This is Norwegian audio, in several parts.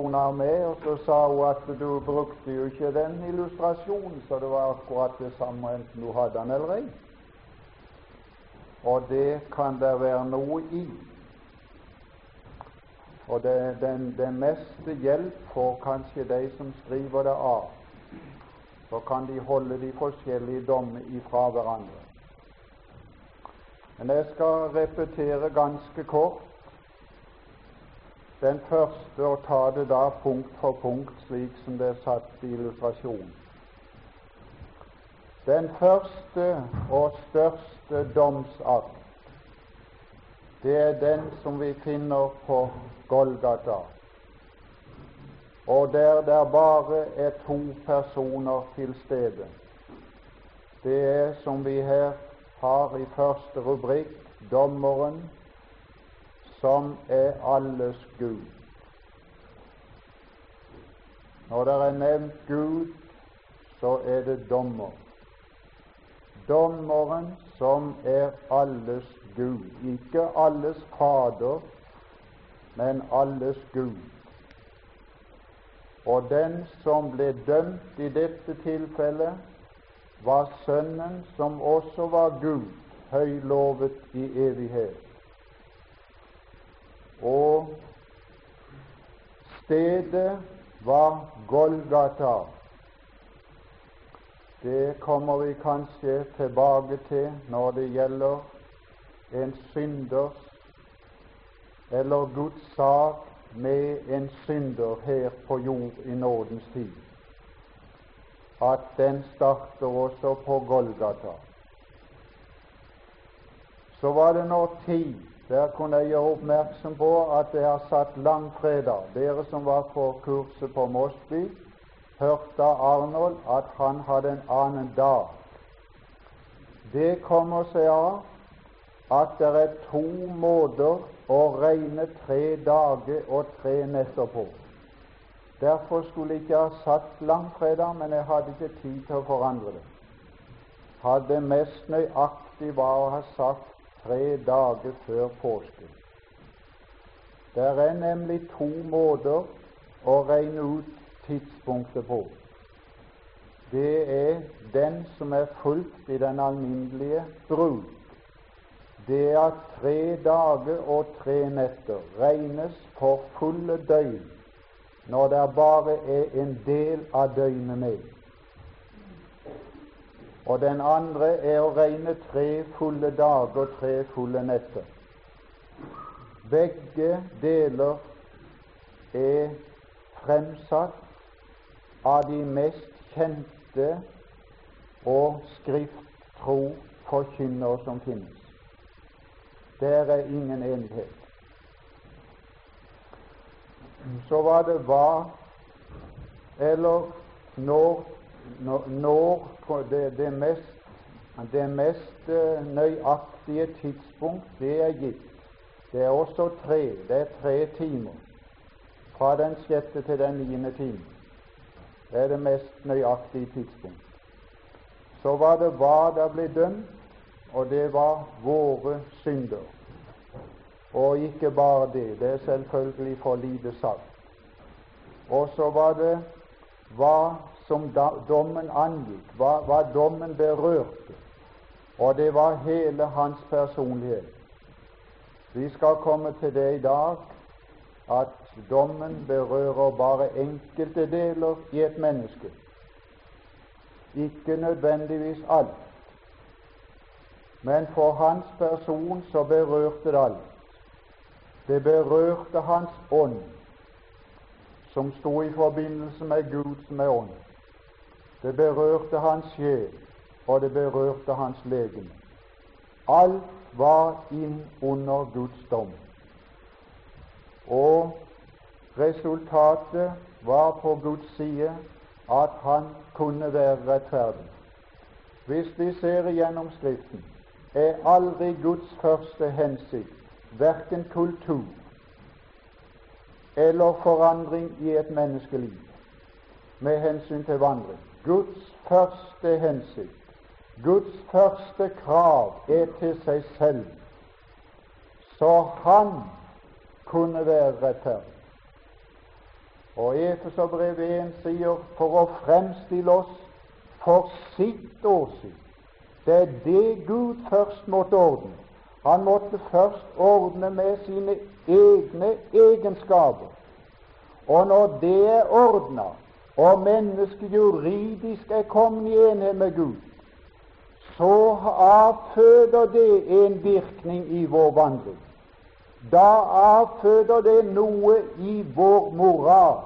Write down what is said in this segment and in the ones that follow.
krone av og så sa hun at du brukte jo ikke den illustrasjonen, så det var akkurat det samme enten du hadde den eller ei. Og det kan det være noe i. Og det, den, det meste hjelp får kanskje de som skriver det av. Så kan de holde de forskjellige dommer ifra hverandre. Men jeg skal repetere ganske kort den første og ta det da punkt for punkt, slik som det er satt i illustrasjonen. Den første og største domsakt, det er den som vi finner på Golgata, og der det bare er to personer til stede. Det er, som vi her har i første rubrikk, dommeren som er alles Gud. Når det er nevnt Gud, så er det dommer. Dommeren som er alles Gud. Ikke alles Fader, men alles Gud. Og den som ble dømt i dette tilfellet, var Sønnen, som også var Gud, høylovet i evighet. Og stedet var Golgata. Det kommer vi kanskje tilbake til når det gjelder en synders eller Guds sak med en synder her på jord i nådens tid at den starter også på Golgata. Så var det nå tid der kunne jeg gjøre oppmerksom på at jeg har satt langfredag. Dere som var på kurset på Mosby, hørte av Arnold at han hadde en annen dag. Det kommer seg av at det er to måter å regne tre dager og tre netter på. Derfor skulle jeg ikke ha satt langfredag, men jeg hadde ikke tid til å forandre det. Hadde mest nøyaktig var å ha sagt tre dager før påske. Det er nemlig to måter å regne ut tidspunktet på. Det er den som er fulgt i den alminnelige bruk. Det er at tre dager og tre netter regnes for fulle døgn når det bare er en del av døgnet med. Og den andre er å regne tre fulle dager, tre fulle netter. Begge deler er fremsatt av de mest kjente og skrifttro forkynnere som finnes. Der er ingen enighet så var det hva eller når, når det, det, mest, det mest eh, nøyaktige tidspunkt, det er gitt. Det er også tre. Det er tre timer. Fra den sjette til den niende time. Det er det mest nøyaktige tidspunkt. Så var det hva der ble dømt, og det var våre synder. Og ikke bare det, det er selvfølgelig for lite sagt. Og så var det hva som da, dommen angikk, hva, hva dommen berørte, og det var hele hans personlighet. Vi skal komme til det i dag at dommen berører bare enkelte deler i et menneske, ikke nødvendigvis alt. Men for hans person så berørte det alt. Det berørte hans ånd, som sto i forbindelse med Gud som er ånd. Det berørte hans sjel, og det berørte hans legeme. Alt var inn under Guds dom. Og resultatet var på Guds side at han kunne være rettferdig. Hvis vi ser igjennom Skriften, er aldri Guds første hensikt verken kultur eller forandring i et menneskeliv med hensyn til vandring. Guds første hensikt, Guds første krav er til seg selv, så han kunne være rettferdig. Og Efeserbrevet 1 sier for å fremstille oss for sitt åsyn. Det er det Gud først måtte ordne. Han måtte først ordne med sine egne egenskaper. Og når det er ordna, og mennesket juridisk er kommet i enhet med Gud, så avføder det en virkning i vår vandring. Da avføder det noe i vår moral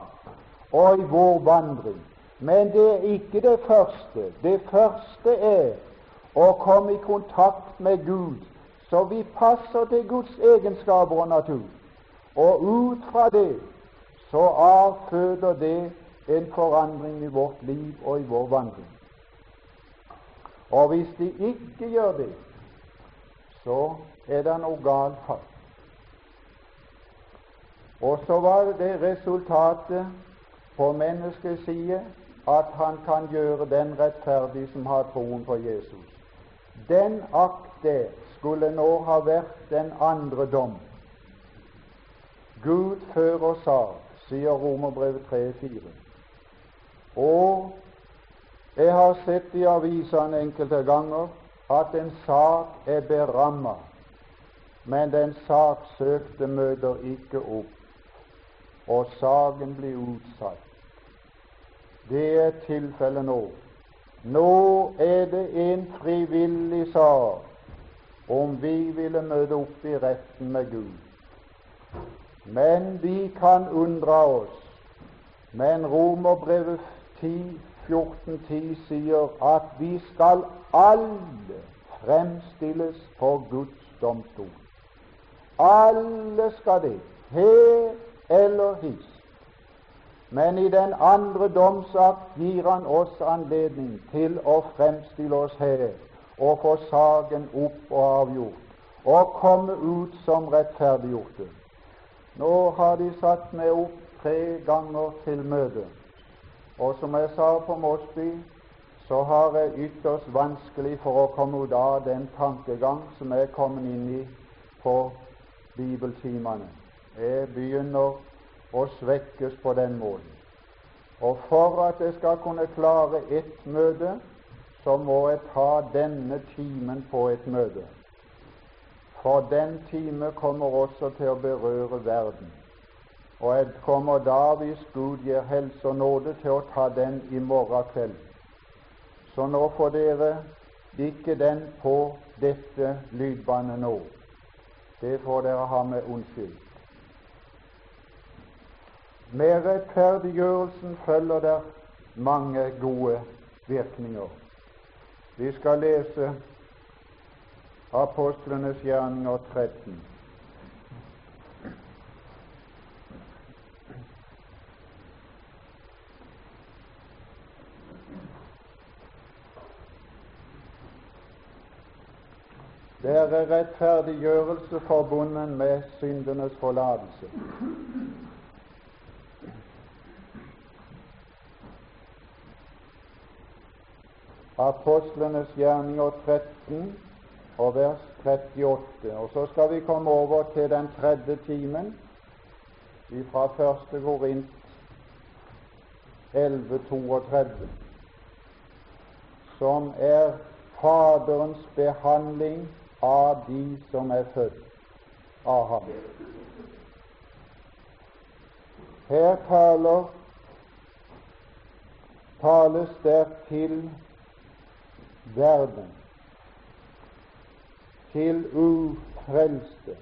og i vår vandring. Men det er ikke det første. Det første er å komme i kontakt med Gud, så vi passer til Guds egenskaper og natur. Og ut fra det så avføder det en forandring i vårt liv og i vår vandring. Og hvis de ikke gjør det, så er det noe galt her. Og så var det resultatet på menneskets side at han kan gjøre den rettferdig som har troen på Jesus. Den akt der skulle nå ha vært den andre dom. Gud før og sa, sier Romerbrevet 3,4. Og jeg har sett i avisene enkelte ganger at en sak er beramma, men den saksøkte møter ikke opp, og saken blir utsatt. Det er tilfellet nå. Nå er det en frivillig sak om vi ville møte opp i retten med Gud. Men vi kan unndra oss. Men Romerbrevet 10, 14.10 sier at vi skal alle fremstilles for Guds domstol. Alle skal det, her eller his. Men i den andre domsakt gir han oss anledning til å fremstille oss her og få saken opp og avgjort og komme ut som rettferdiggjorte. Nå har de satt meg opp tre ganger til møte. Og som jeg sa på Mosby, så har jeg ytterst vanskelig for å komme ut av den tankegang som jeg er kommet inn i på bibeltimene. Jeg begynner å svekkes på den måten. Og for at jeg skal kunne klare ett møte, så må jeg ta denne timen på et møte. For den time kommer også til å berøre verden. Og jeg kommer da, hvis Gud gir helse og nåde, til å ta den i morgen kveld. Så nå får dere ikke den på dette lydbåndet nå. Det får dere ha med unnskyld. Med rettferdiggjørelsen følger det mange gode virkninger. Vi skal lese Apostlenes gjerninger 13. Det er rettferdiggjørelse forbundet med syndenes forlatelse. Apostlenes gjerninger 13 og vers 38. Og så skal vi komme over til den tredje timen fra første Korint 11.32, som er Faderens behandling av de som er født av ham. Her taler tales der til verden, til ufrelste,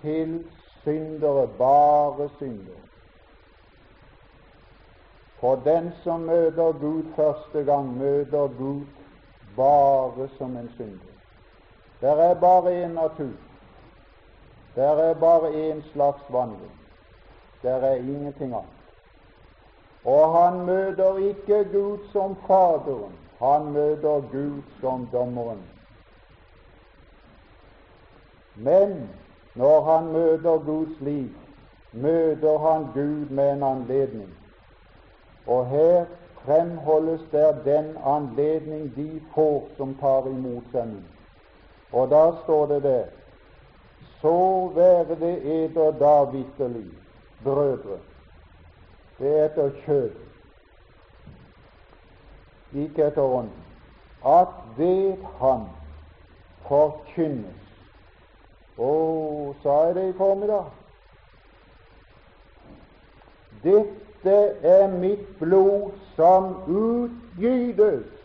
til syndere, bare syndere. For den som møter Gud første gang, møter Gud bare som en synder. Der er bare én natur. Der er bare én slags vandring. Der er ingenting annet. Og han møter ikke Gud som Faderen, han møter Gud som dommeren. Men når han møter Guds liv, møter han Gud med en anledning. Og her fremholdes der den anledning de får som tar imot seg nå. Og da står det der Så være det eder da vitterlig, brødre, det er etter kjød, ikke etter ånden. At ved Han forkynnes Å, sa jeg det i formiddag? Dette er mitt blod som utgytes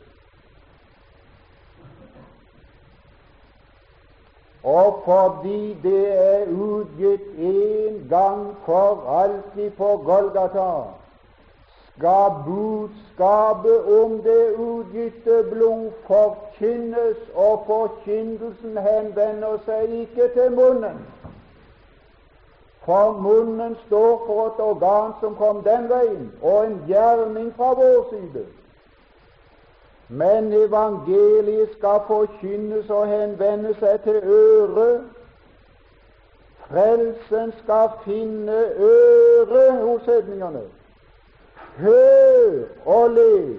Og fordi det er utgitt en gang for alltid på Golgata, skal budskapet om det utgitte blod forkynnes, og forkynnelsen henvender seg ikke til munnen. For munnen står for et organ som kom den veien, og en gjerning fra vår side. Men evangeliet skal forkynnes og henvende seg til øret. Frelsen skal finne øre hos hedningene. Hør og le,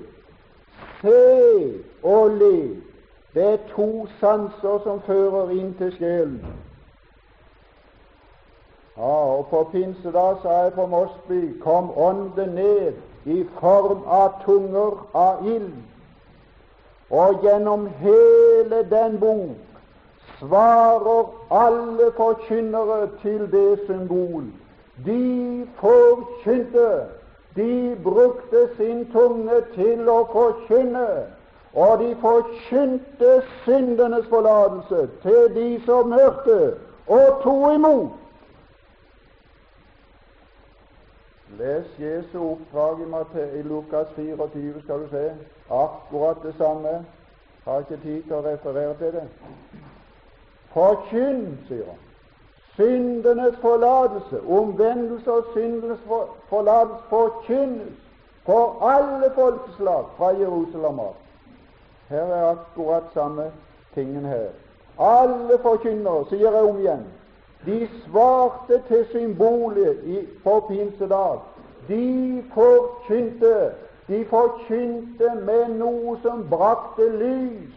se og le. Det er to sanser som fører inn til sjelen. Ja, og På pinsedag sa jeg på Mosby kom Ånden ned i form av tunger av ild og gjennom hele den bok svarer alle forkynnere til det symbol. De forkynte, de brukte sin tunge til å forkynne, og de forkynte syndenes forlatelse til de som hørte og tok imot. Les Jesu oppdrag i, Lukas 24, skal du se. Akkurat det samme. Har ikke tid til å referere til det. Forkynn, sier han, syndenes forlatelse, omvendelse og syndenes forlatelse forkynnes for alle folkeslag fra Jerusalem av. Her er akkurat samme tingen her. Alle forkynnere, sier jeg om igjen, de svarte til symbolet på pinsedag. De forkynte de forkynte med noe som brakte lys,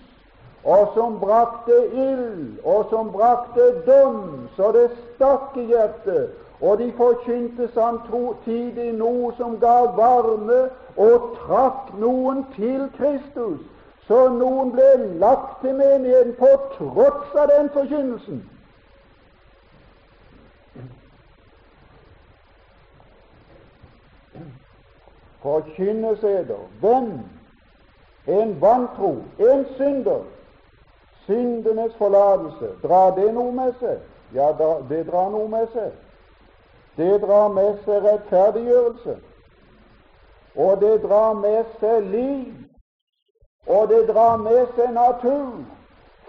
og som brakte ild, og som brakte dom, så det stakk i hjertet. Og de forkynte samtidig noe som ga varme og trakk noen til Kristus, så noen ble lagt til menigheten på tross av den forkynnelsen. Forkynnes eder. Hvem? En vantro, en synder. Syndenes forlatelse. Drar det noe med seg? Ja, det drar noe med seg. Det drar med seg rettferdiggjørelse. Og det drar med seg liv. Og det drar med seg natur.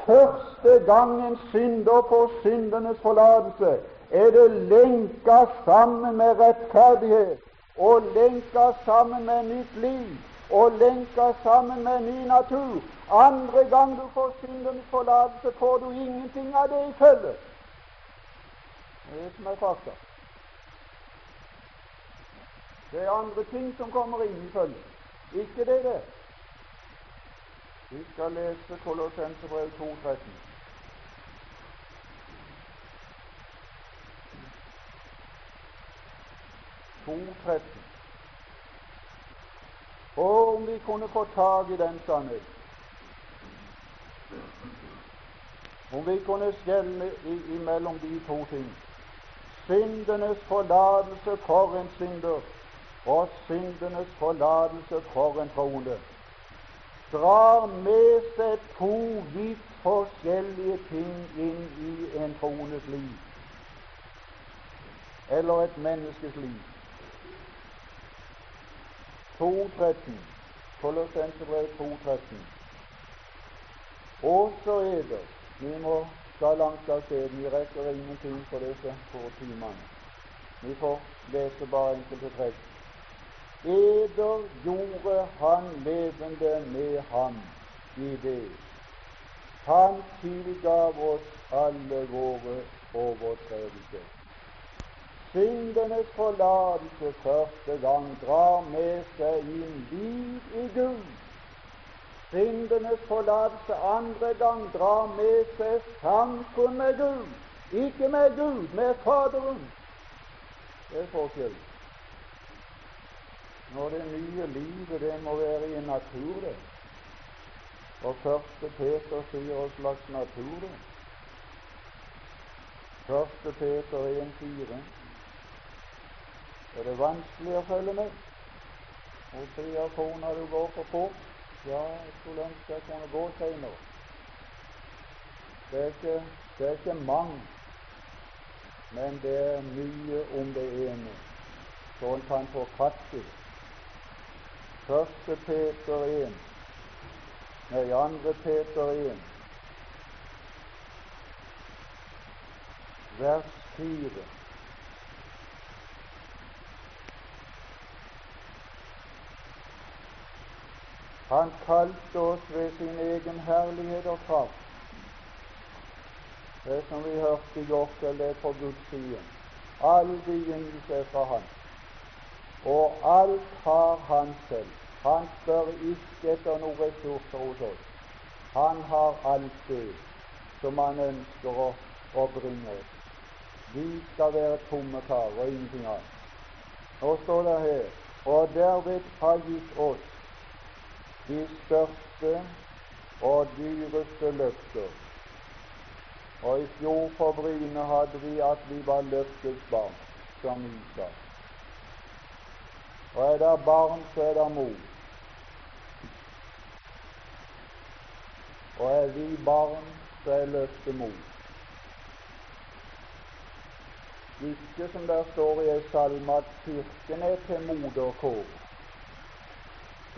Første gang en synder får syndenes forlatelse, er det lenka sammen med rettferdighet og lenka sammen med nytt liv og lenka sammen med ny natur. Andre gang du får syndens forlatelse, får du ingenting av det i følge. Det er det som er fakta. Det er andre ting som kommer inn i følge. Ikke det der. Vi skal lese Kolossensebrev 2.13. 2.13. Og om vi kunne få tak i den sannhet Om vi kunne skjelne imellom de to ting syndenes forlatelse for en synder og syndenes forlatelse for en troende drar med seg to vidt forskjellige ting inn i en troendes liv eller et menneskes liv. 2.13. Kolossenserbrev 2.13. Og så er det Vi må skal langt av sted. Vi rekker ingenting på disse få timene. Vi får lese bare enkelte trekk. Eder gjorde han levende med ham i det. Han tilgav oss alle våre overtredelser syndenes forlatelse første gang drar med seg inn liv i Gud. Syndenes forlatelse andre gang drar med seg samfunn med Gud. Ikke med Gud, med Faderen. Det er forskjell. når det nye livet, det må være i en natur, det. Og første Peter sier hva slags natur det er. Første Peter 1,4. Er det vanskelig å følge med? Hvor tre av kona du går for fort. Ja, jeg skulle ønske jeg kunne gå seinere. Det er ikke, det er ikke mange, men det er mye om det ene, så en kan få fatt i. Første Peter 1, nei, andre Peter 1, vers 4. Han kalte oss ved sin egen herlighet og kraft. Det som vi hørte i går det er på Guds side. All begynnelse er fra Han. Og alt har Han selv. Han spør ikke etter noen ressurser hos oss. Han har alt det som Han ønsker å, å bringe oss. Vi skal være tomme karer og ingenting annet. Nå står det her og derved har gitt oss de største og dyreste løfter. Og i fjor på Bryne hadde vi at vi var løftets barn, som Isak. Og er det barn, så er det mor. Og er vi barn, så er løftet mor. Ikke som der står i ei salme at kirken er til moderkår.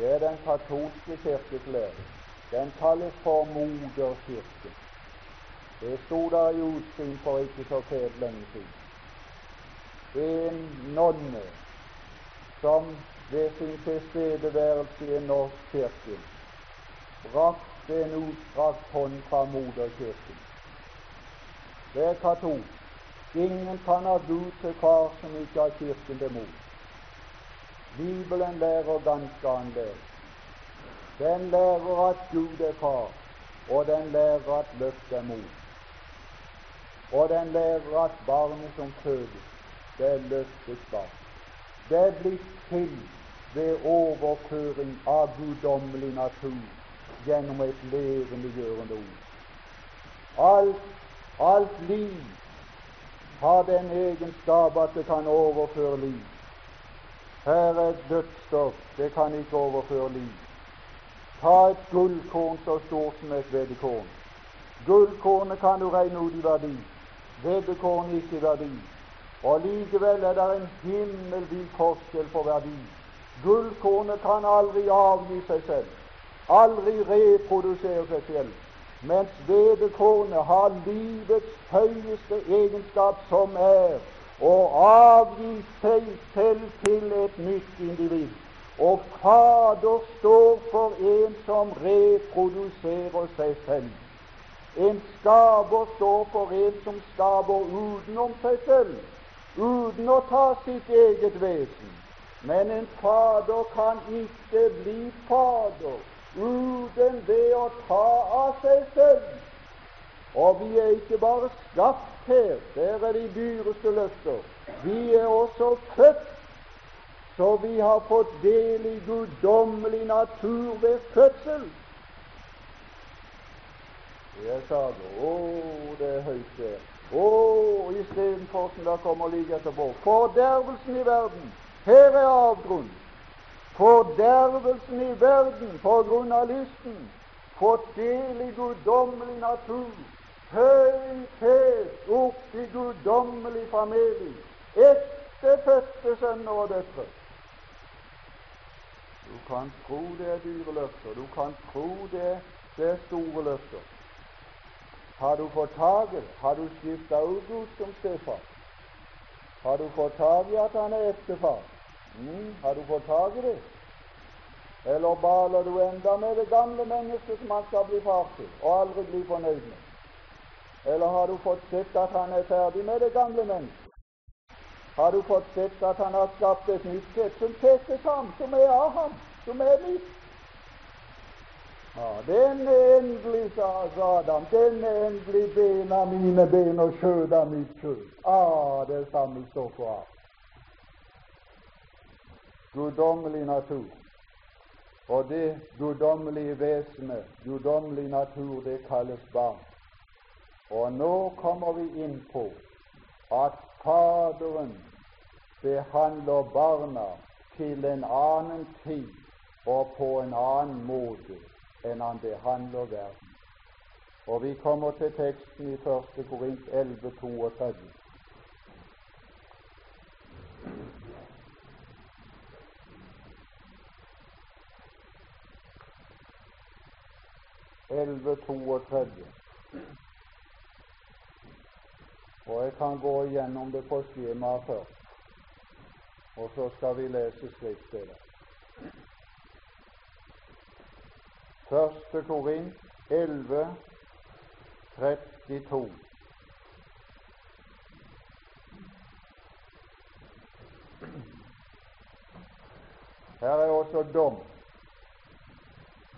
Det er den katolske kirkes lære. Den kalles for moderkirken. Det sto der i utsyn for ikke så fælt lenge siden. En nonne som ved sin tilstedeværelse i en norsk kirke brakte en utstrakt hånd fra moderkirken. Det er katolsk. Ingen kan ha Gud til far som ikke har Kirken til mor. Bibelen lærer ganske annerledes. Den lærer at Gud er far, og den lærer at løft er mor. Og den lærer at barnet som fødes, det er løftets barn. Det er blitt til ved overføring av guddommelig natur gjennom et levendegjørende ord. Alt, alt liv har den egenskap at det kan overføre liv. Her er et dødsstoff, det kan ikke overføre liv. Ta et gullkorn så stort som et veddekorn. Gullkornet kan du regne ut i verdi, veddekornet ikke i verdi. Og likevel er det en himmelvid forskjell på verdi. Gullkornet kan aldri avgi seg selv, aldri reprodusere seg selv, mens veddekornet har livets høyeste egenskap, som er og avgi seg selv til et nytt individ. Og Fader står for en som reproduserer seg selv. En skaper står for en som skaper utenom seg selv, uten å ta sitt eget vesen. Men en fader kan ikke bli fader uten det å ta av seg selv. Og vi er ikke bare skapt her, der er de dyreste løfter. Vi er også født, så vi har fått del i guddommelig natur ved fødsel. Jeg sa. Å, det er høyt der. Å, istedenfor som det kommer like etterpå. Fordervelsen i verden. Her er avgrunnen. Fordervelsen i verden på grunn av lysten. Fått del i guddommelig natur høyhet opp i guddommelig familie, etterfødte sønner og døtre. Du kan tro det er dyre løfter, du kan tro det, det er store løfter. Har du fått tak i? Har du skifta ut Gud som stefar? Har du fått tak i at han er ektefar? Mm, har du fått tak i det? Eller baler du enda med det gamle mennesket som han skal bli far til, og aldri bli fornøyd med? Eller har du fått sett at han er ferdig med det gamle mennesket? Har du fått sett at han har skapt et nytt sett som settes ham, som er av ham, som er mitt? Ja, den er endelig, sa Adam, den er endelig ben av mine ben og skjød av mitt skjød. Ah, det samme står for alt. guddommelig natur. Og det guddommelige vesenet, guddommelig natur, det kalles barn. Og nå kommer vi inn på at Faderen behandler barna til en annen tid og på en annen måte enn han behandler verden. Og vi kommer til teksten i 1. Korint 11, 32. Elleve 32. Og jeg kan gå igjennom det på skjemaet først, og så skal vi lese skriftstedet. Første Korin 11, 32. Her er også dom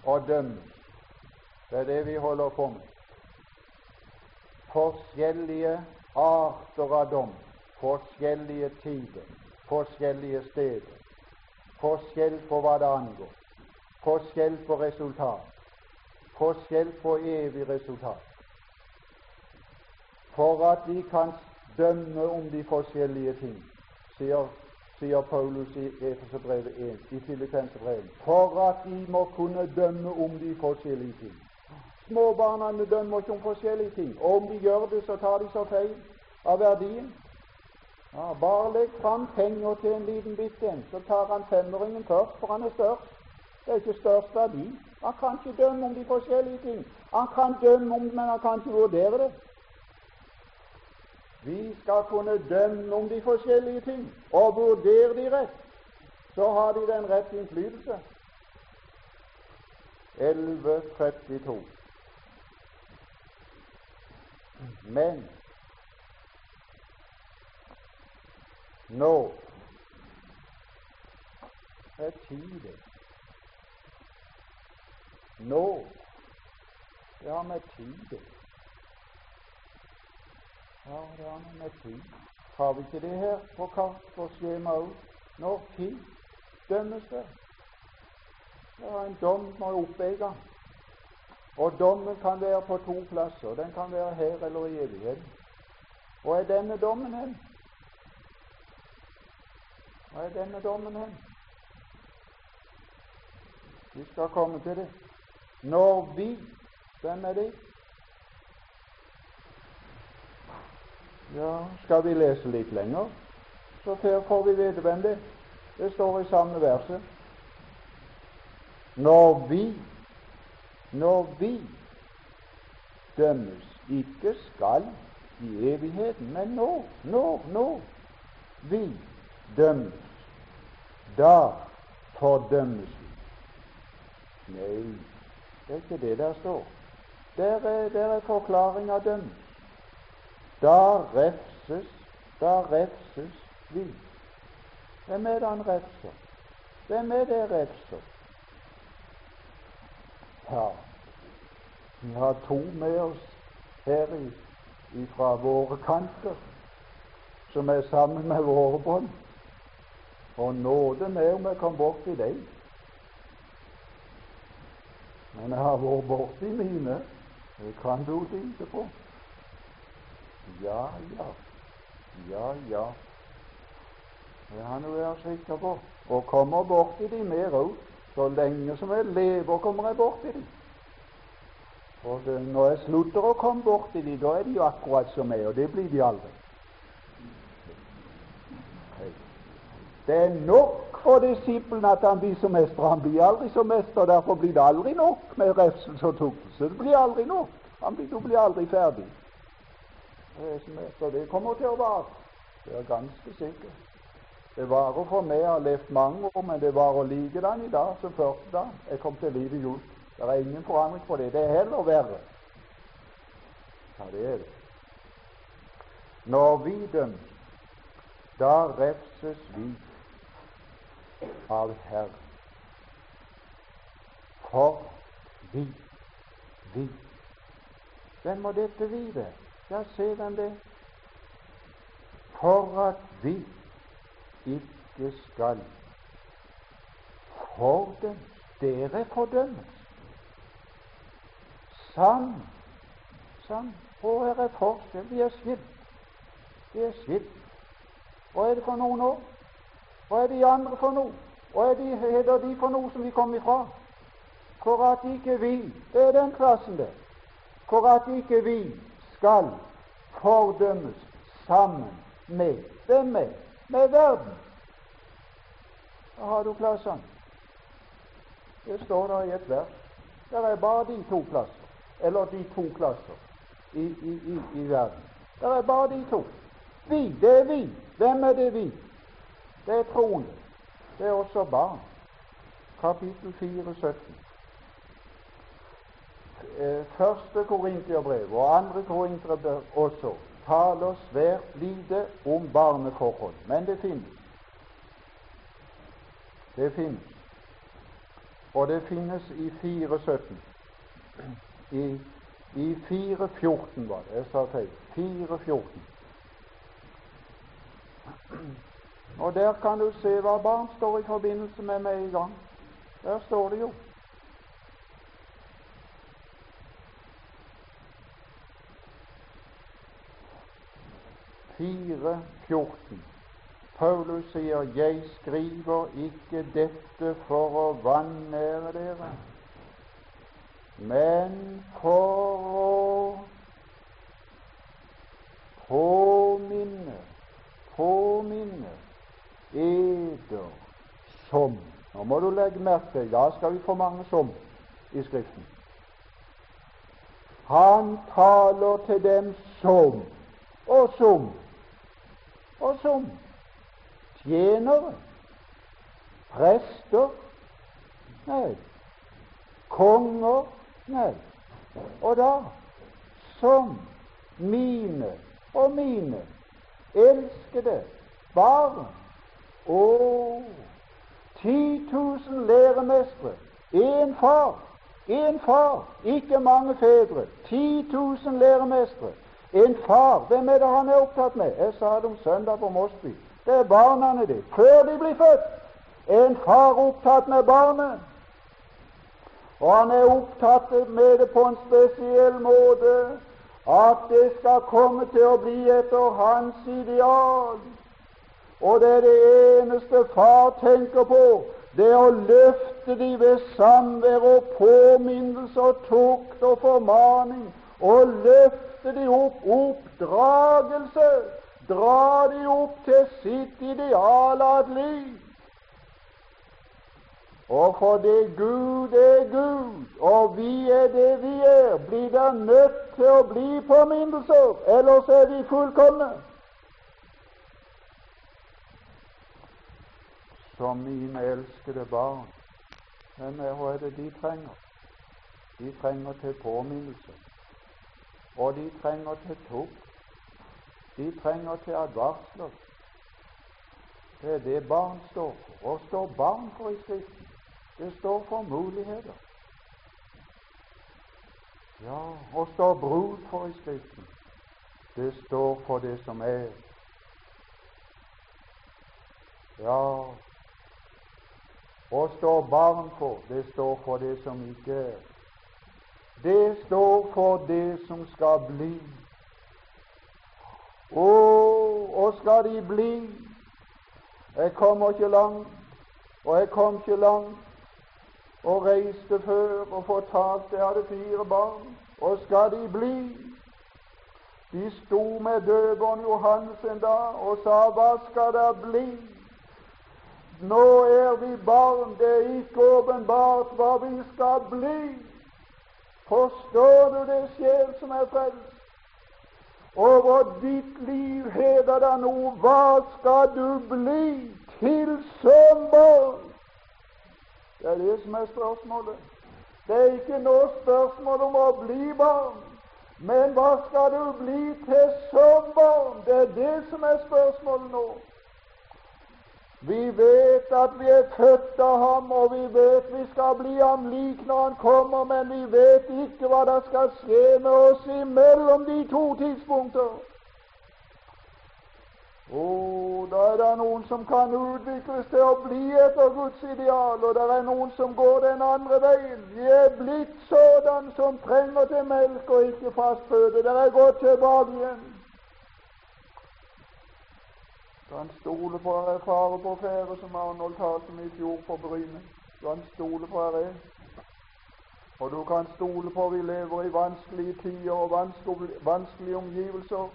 og dømmelse. Det er det vi holder på med. Forskjellige arter av dom, forskjellige tider, forskjellige steder, forskjell på hva det angår, forskjell på resultat, forskjell på evig resultat. For at vi kan dømme om de forskjellige ting, sier, sier Paulus i Efeserbrevet 1, i Filippenserbrevet, for at vi må kunne dømme om de forskjellige ting. Småbarna dømmer ikke om forskjellige ting, og om de gjør det, så tar de så feil av verdien. Ja, bare legg fram penger til en liten bitte en, så tar han femåringen først, for han er størst. Det er ikke størst verdi. Han kan ikke dømme om de forskjellige ting. Han kan dømme om det, men han kan ikke vurdere det. Vi skal kunne dømme om de forskjellige ting og vurdere de rett. Så har de den rette innflytelse. 11.32. Men nå er tiden Nå ja, med tiden ja, har med tid. Har vi ikke det her på kart og skjema òg? Når tid dømmes det? Er en dom som jo gang. Og dommen kan være på to plasser. Den kan være her eller i evigheten. Hvor er denne dommen hen? Hvor er denne dommen hen? Vi skal komme til det. Når vi Hvem er det? Ja, skal vi lese litt lenger, så får vi vite hvem det er. Det står i samme verset. Når vi, når vi dømmes, ikke skal i evigheten, men nå, nå, nå vi dømmes, da fordømmes vi. Nei, det er ikke det der står. Der er, der er forklaring av dømmes. Da refses, da refses vi. Hvem er det han refser? Hvem er det refser? Ja, vi har to med oss her fra våre kanter som er sammen med våre bånd. Og nåde med om jeg kom borti deg. Men jeg har vært borti mine. Det kan du lite på. Ja, ja. Ja, ja. Det har nå vært sikker på. Og kommer borti de mer òg. Så lenge som jeg lever, kommer jeg borti dem. Og det, når jeg slutter å komme borti dem, da er de jo akkurat som meg, og det blir de aldri. Det er nok for disippelen at han blir som mester. Han blir aldri som mester, derfor blir det aldri nok med refselse og tuktelse. Det blir aldri nok. Han blir, du blir aldri ferdig. Det semester, det kommer til å vare. Det er ganske sikkert. Det varer for meg. Jeg har levd mange år, men det varer likedan i dag som første dag jeg kom til livet i jul. Det er ingen forandring på det. Det er heller verre. Ja, det er det. Når vi dømmes, da refses vi av Herren. For vi, vi Hvem må dette vite? Ja, se hvem det er. For at vi ikke skal fordømt. Dere fordømmes. Sann, sann. Hvor er forskjell? Vi er skilt. Vi er skilt. Hva er det for noe nå? Hva er de andre for noe? Hva er de, heter de for noe som vi kom ifra? For at ikke vi Det er den klassen der. For at ikke vi skal fordømmes sammen med Hvem med? Med verden. Da har du plassene. Det står der i et vers. Det er bare de to plasser, eller de to klasser i, i, i, i verden. Det er bare de to. Vi, det er vi. Hvem er det vi? Det er troende. Det er også barn. Kapittel 4, 17. Eh, første Korinterbrev og andre Korinterbrev også taler svært lite om barneforhold, men det finnes. Det finnes. Og det finnes i 4.17. I, i 4.14 var det. Jeg sa feil. 4.14. Og der kan du se hva barn står i forbindelse med med en gang. Der står det jo. Fire, 14. Paulus sier 'Jeg skriver ikke dette for å vanære dere', men for å påminne, påminne eder som Nå må du legge merke til da skal vi få mange som i Skriften. Han taler til dem som og som og som tjenere, prester Nei. Konger Nei. Og da som mine og mine elskede barn og ti tusen læremestere, én far, én far, ikke mange fedre, ti tusen læremestere, en far. Hvem er det han er opptatt med? Jeg sa det om søndag på Mosby. Det er barna de, før de blir født. En far opptatt med barnet. Og han er opptatt med det på en spesiell måte, at det skal komme til å bli etter hans ideal. Og det er det eneste far tenker på, det er å løfte de ved samvær og påminnelse og tukt og formaning, og løfte de opp oppdragelse dra de opp til sitt ideal av liv. Og fordi Gud er Gud, og vi er det vi er, blir det nødt til å bli påminnelser, ellers er vi fullkomne. Som mine elskede barn, hvem er, det de trenger? De trenger til påminnelse, og de trenger til tukt. De trenger til advarsler. Det er det barn står for. Og står barn for i Skriften? Det står for muligheter. Ja, og står brud for i Skriften? Det står for det som er. Ja, og står barn for? Det står for det som ikke er. Det står for det som skal bli. Å, og skal de bli? Jeg kommer ikke langt, og jeg kom ikke langt, og reiste før og fortalte jeg hadde fire barn. Og skal de bli? De sto med døperen Johannes en dag og sa, hva skal det bli? Nå er vi barn, det er ikke åpenbart hva vi skal bli. Forstår du det, sjel som er frelst? Over ditt liv heter det nå hva skal du bli til søndag? Det er det som er spørsmålet. Det er ikke noe spørsmål om å bli barn, men hva skal du bli til søndag? Det er det som er spørsmålet nå. Vi vet at vi er født av ham, og vi vet vi skal bli ham lik når han kommer, men vi vet ikke hva det skal skje med oss imellom de to tidspunkter. Oh, da er det noen som kan utvikles til å bli etter Guds ideal, og det er noen som går den andre veien. Vi er blitt sådan som trenger til melk og ikke fast føde. Det er gått tilbake igjen. Kan stole på at er fare på ferde, som Arnold talte om i fjor på Bryne. Kan stole på at er. Og du kan stole på at vi lever i vanskelige tider og vanskelige omgivelser.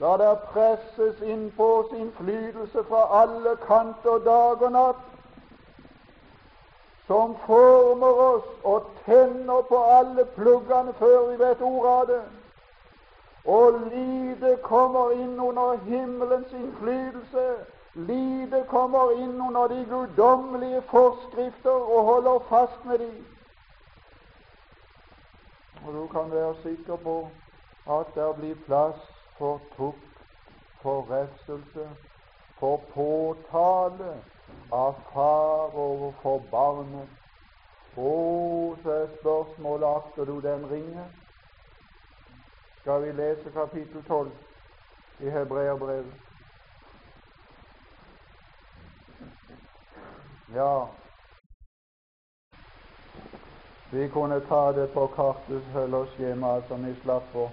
La det presses inn på oss innflytelse fra alle kanter dag og natt, som former oss og tenner på alle pluggene før vi vet ordet av det. Og lite kommer inn under himmelens innflytelse. Lite kommer inn under de guddommelige forskrifter og holder fast med dem. Og du kan være sikker på at det blir plass for tukt, for refselse, for påtale av far overfor barnet. Å, så er spørsmålet akter du den ringe? Skal vi lese kapittel 12 i Hebreerbrevet? Ja, vi kunne ta det på kartet eller skjemaet som vi slapp for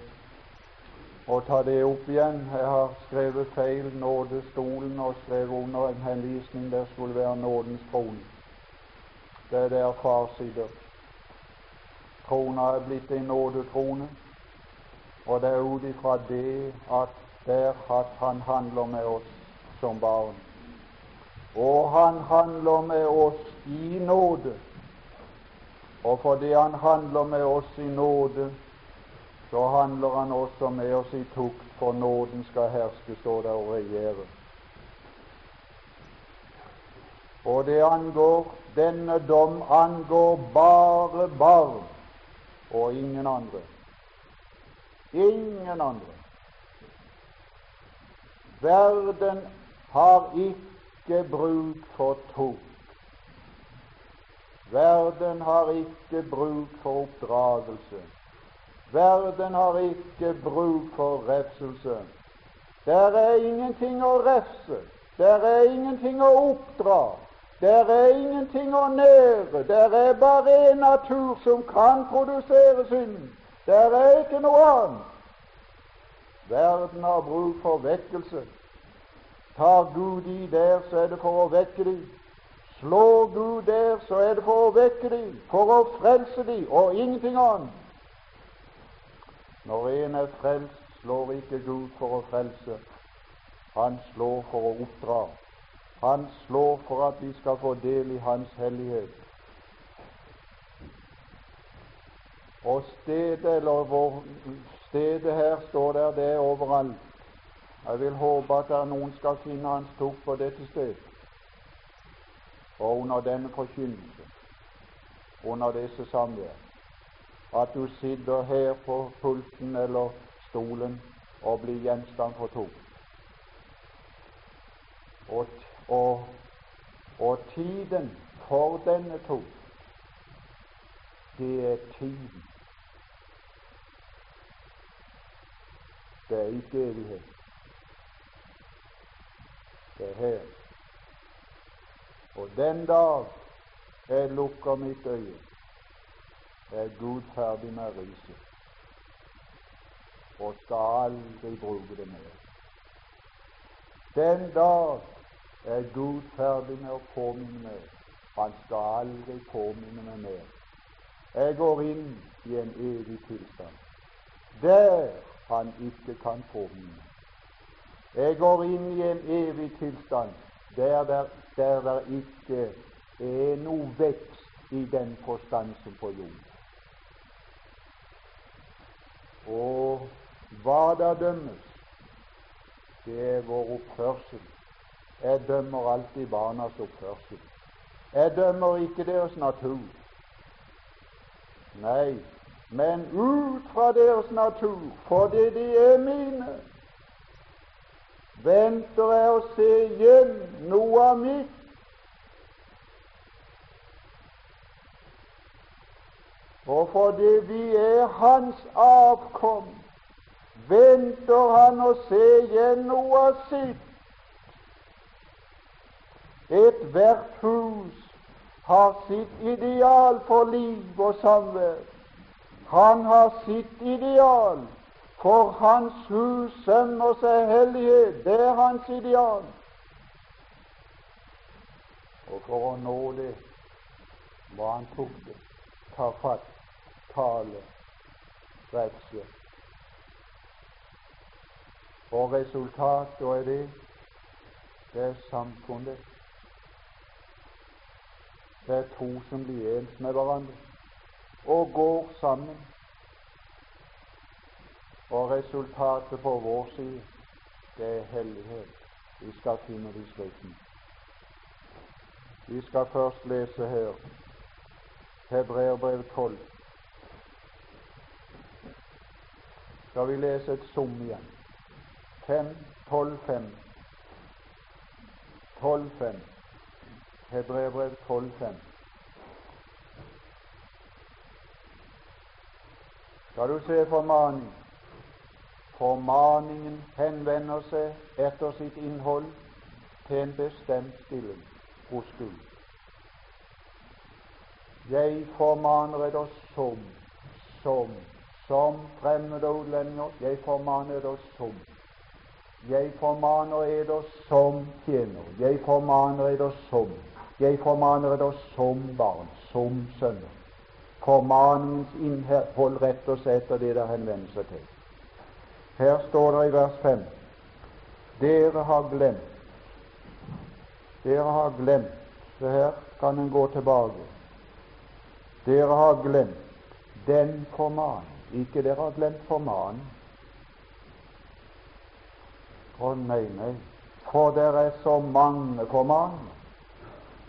og ta det opp igjen. Jeg har skrevet feil nådestolen og skrevet under en henvisning der skulle være nådens trone. Det er der far. Trona er blitt en nådetrone, og det er ut ifra det at der at han handler med oss som barn. Og han handler med oss i nåde. Og fordi han handler med oss i nåde, så handler han også med oss i tukt, for nåden skal herske, står der, og regjere. Og det angår denne dom angår bare barn og ingen andre. Ingen andre. Verden har ikke bruk for tro. Verden har ikke bruk for oppdragelse. Verden har ikke bruk for refselse. Der er ingenting å refse. Der er ingenting å oppdra. Der er ingenting å nære. Der er bare en natur som kan produsere synd. Der er ikke noe annet. Verden har bruk for vekkelse. Tar Gud i der, så er det for å vekke dem. Slår Gud der, så er det for å vekke dem, for å frelse dem, og ingenting annet. Når en er frelst, slår ikke Gud for å frelse. Han slår for å oppdra. Han slår for at vi skal få del i Hans hellighet. Og stedet, eller hvor stedet her står der, det er overalt. Jeg vil håpe at noen skal finne Hans tukt på dette sted, og under denne forkynnelse, under disse samvær at du sitter her på pulten eller stolen og blir gjenstand for tukt. Og, og, og tiden for denne tukt, det er tiden. Det er ikke evighet. Det er her. Og den dag jeg lukker mitt øye, er Gud ferdig med riset og skal aldri bruke det mer. Den dag er Gud ferdig med å påminne meg. Han skal aldri påminne meg mer. Jeg går inn i en evig tilstand der han ikke kan påminne. Jeg går inn i en evig tilstand der der, der der ikke er noe vekst i den forstand som på jord. Og hva da dømmes, det er vår oppførsel. Jeg dømmer alltid barnas oppførsel. Jeg dømmer ikke deres natur. Nei, men ut fra deres natur, fordi de er mine, venter jeg å se igjen noe av mitt Og fordi vi er hans avkom, venter han å se igjen noe av sitt Ethvert hus har sitt ideal for liv og samvær. Han har sitt ideal for hans hus, sønn og seg hellighet. Det er hans ideal. Og for å nå det må han tukte, ta fatt, tale, rettskjøtt. Og resultatet er det det er samfunnet. Det er to som blir ens med hverandre og går sammen. Og resultatet på vår side, det er hellighet. Vi skal finne det i slutten. Vi skal først lese her Hebreerbrev 12. Skal vi lese et sum igjen? 5, 12, 5. 12, 5. Hebreerbrev 12, 5. Skal du se formaning? Formaningen henvender seg etter sitt innhold til en bestemt stilling hos Gud. Jeg formaner deg som, som, som fremmede utlendinger. Jeg formaner deg som. Jeg formaner deg som tjener. Jeg formaner deg som. Jeg formaner deg som barn, som sønner. Formaningens innhold retter seg etter det der henvender seg til. Her står det i vers 5 Dere har glemt Dere har glemt Så her kan en gå tilbake. Dere har glemt den formaning. Ikke dere har glemt formaning. Å nei, nei, for det er så mange formaninger.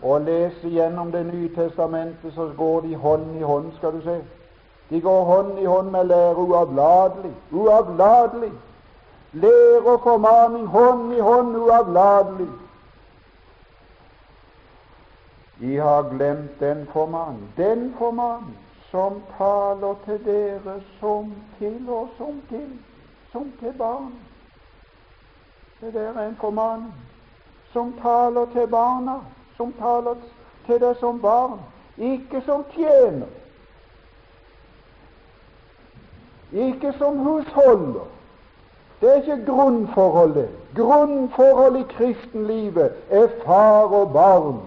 Å lese gjennom Det nye testamentet, så går de hånd i hånd, skal du se. De går hånd i hånd med lære uavlatelig. Uavlatelig. Lære og formaning hånd i hånd uavlatelig. De har glemt den formaning, den formaning som taler til dere som til og som til, som til barn. Det der er en formaning som taler til barna, som taler til deg som barn, ikke som tjener, ikke som husholder. Det er ikke grunnforholdet. Grunnforholdet i kristenlivet er far og barn.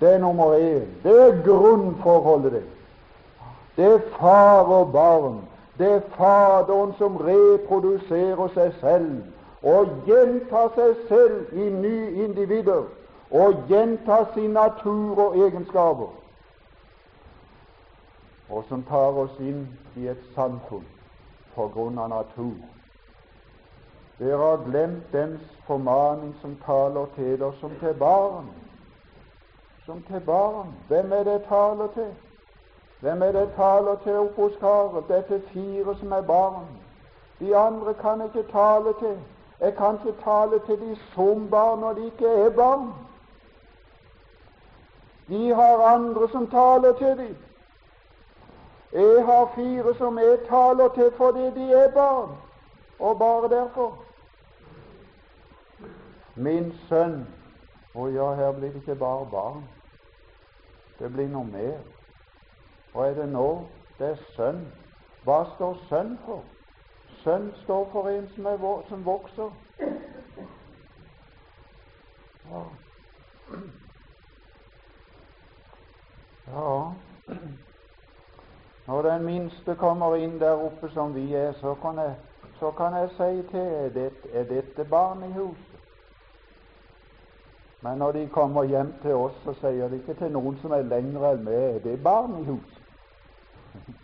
Det er nummer én. Det er grunnforholdet, det. Det er far og barn. Det er Faderen som reproduserer seg selv og gjentar seg selv i nye individer og gjenta sin natur og egenskaper og som tar oss inn i et samfunn på grunn av natur. Dere har glemt dens formaning som taler til dere som til barn. Som til barn. Hvem er det taler til? Hvem er det taler til oppe hos karet? Dette fire som er barn. De andre kan ikke tale til. Jeg kan ikke tale til de som barn når de ikke er barn. De har andre som taler til dem. Jeg har fire som jeg taler til fordi de er barn, og bare derfor. Min sønn Å ja, her blir det ikke bare barn. Det blir noe mer. Hva er det nå? Det er sønn. Hva står sønn for? Sønn står for en som, er, som vokser. Ja. Ja. Når den minste kommer inn der oppe som vi er, så kan jeg, så kan jeg si til er, det, er dette barn i huset? Men når de kommer hjem til oss, så sier de ikke til noen som er lengre enn meg, er det barn i huset?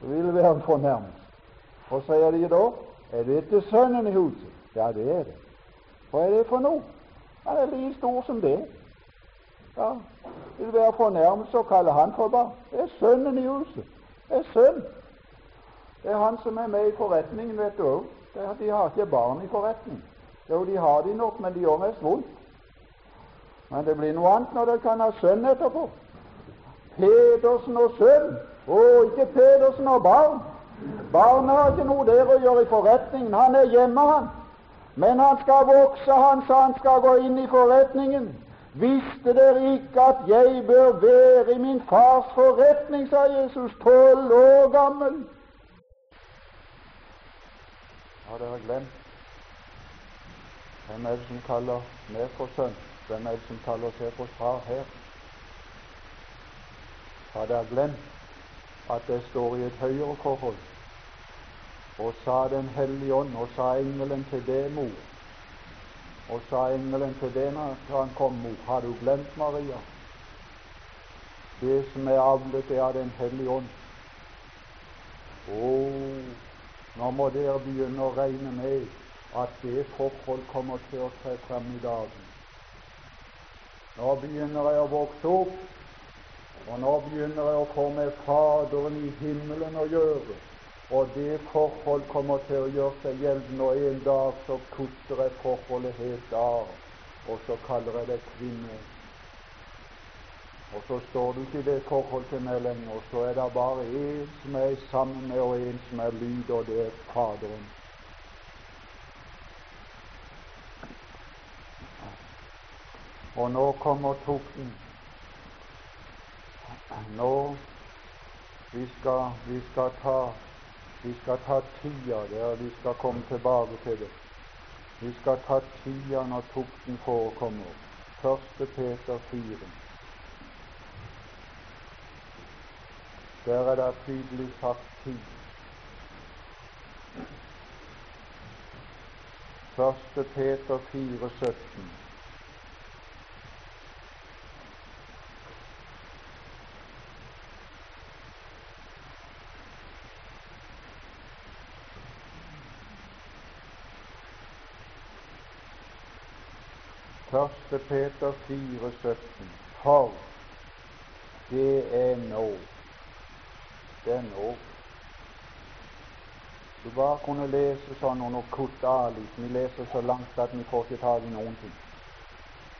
Det vil være en fornærmelse. Hva sier de da, er dette sønnen i huset? Ja, det er det. Hva er det for noe? Han er like stor som det. Ja, vil være fornærmelse å kalle han for barn. Det er sønnen i huset. Det er sønn. Det er han som er med i forretningen, vet du òg. De har ikke barn i forretning. Jo, de har de nok, men de gjør mest vondt. Men det blir noe annet når dere kan ha sønn etterpå. Pedersen og sønn. Å, ikke Pedersen og barn. Barna har ikke noe der å gjøre i forretningen. Han er hjemme, han. Men han skal vokse, han sa han skal gå inn i forretningen. Visste dere ikke at jeg bør være i min fars forretning, sa Jesus, tolv år gammel. Har dere glemt hvem er det som kaller meg for sønn? Hvem er det som kaller seg for far her? Har dere glemt at det står i et høyere forhold? Og sa Den hellige ånd, og sa engelen til det, mor. Og sa engelen til den da han kom, mot, har du glemt Maria? Det som er avlet, er av Den hellige ånd. Å, nå må dere begynne å regne med at det forhold kommer til å tre frem i dagen. Nå begynner jeg å vokse opp, og nå begynner jeg å få med Faderen i himmelen å gjøre. Og det forhold kommer til å gjøre seg gjeldende, og en dag så kutter jeg forholdet helt av, og så kaller jeg det kvinne. Og så står du ikke i det forholdet til meg lenger, og så er det bare én som er sammen med, og én som er lyd, og det er Faderen. Og nå kommer tukten. Nå vi skal, vi skal ta vi skal ta tida der, vi skal komme tilbake til det. Vi skal ta tida når tukten forekommer. Første Peter 4. Der er det tydelig sagt tid. Første Peter 4, 17. Første Peter 4, 17. For det er nå. Det er nå. Du bare kunne lese sånn under kutte av litt. Vi leser så langt at vi får ikke tak i noen ting.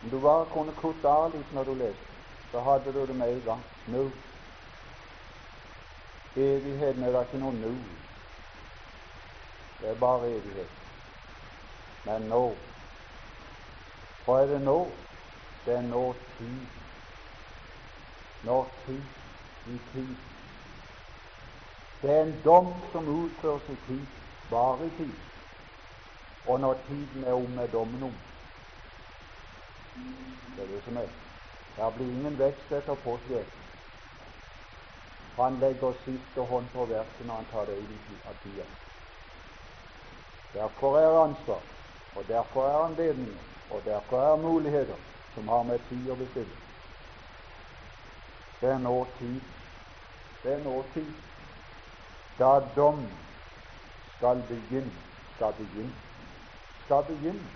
Om du bare kunne kutte av litt når du leste, så hadde du det med en gang. Nå. Evigheten er da ikke noe nå. Det er bare evighet. Men nå hva er det nå? Det er nå tid. Når tid i tid. Det er en dom som utføres i tid, bare i tid. Og når tiden er om, er dommen om. Det er det som er. Det blir ingen vekst etter påskeegg. Han legger siste hånd på verket når han tar det ut av tida. Derfor er ansvar, og derfor er anledningen og derfor er muligheter som har med tid å bestille. Det er nå tid. Det er nå tid. Da dom skal begynne, skal begynne, skal begynne.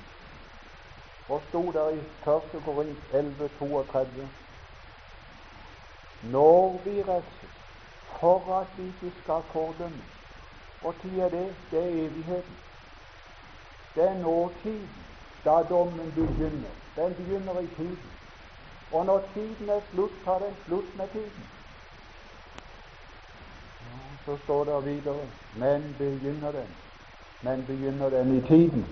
Og sto der i 1. Korint 11.32 Når vi refses for at vi ikke skal fordømmes. Og tid er det? Det er evigheten. Det er nåtiden da dommen begynner. Den begynner i tiden. Og når tiden er slutt, tar den slutt med tiden. Så står det videre men begynner den. Men begynner den i tiden?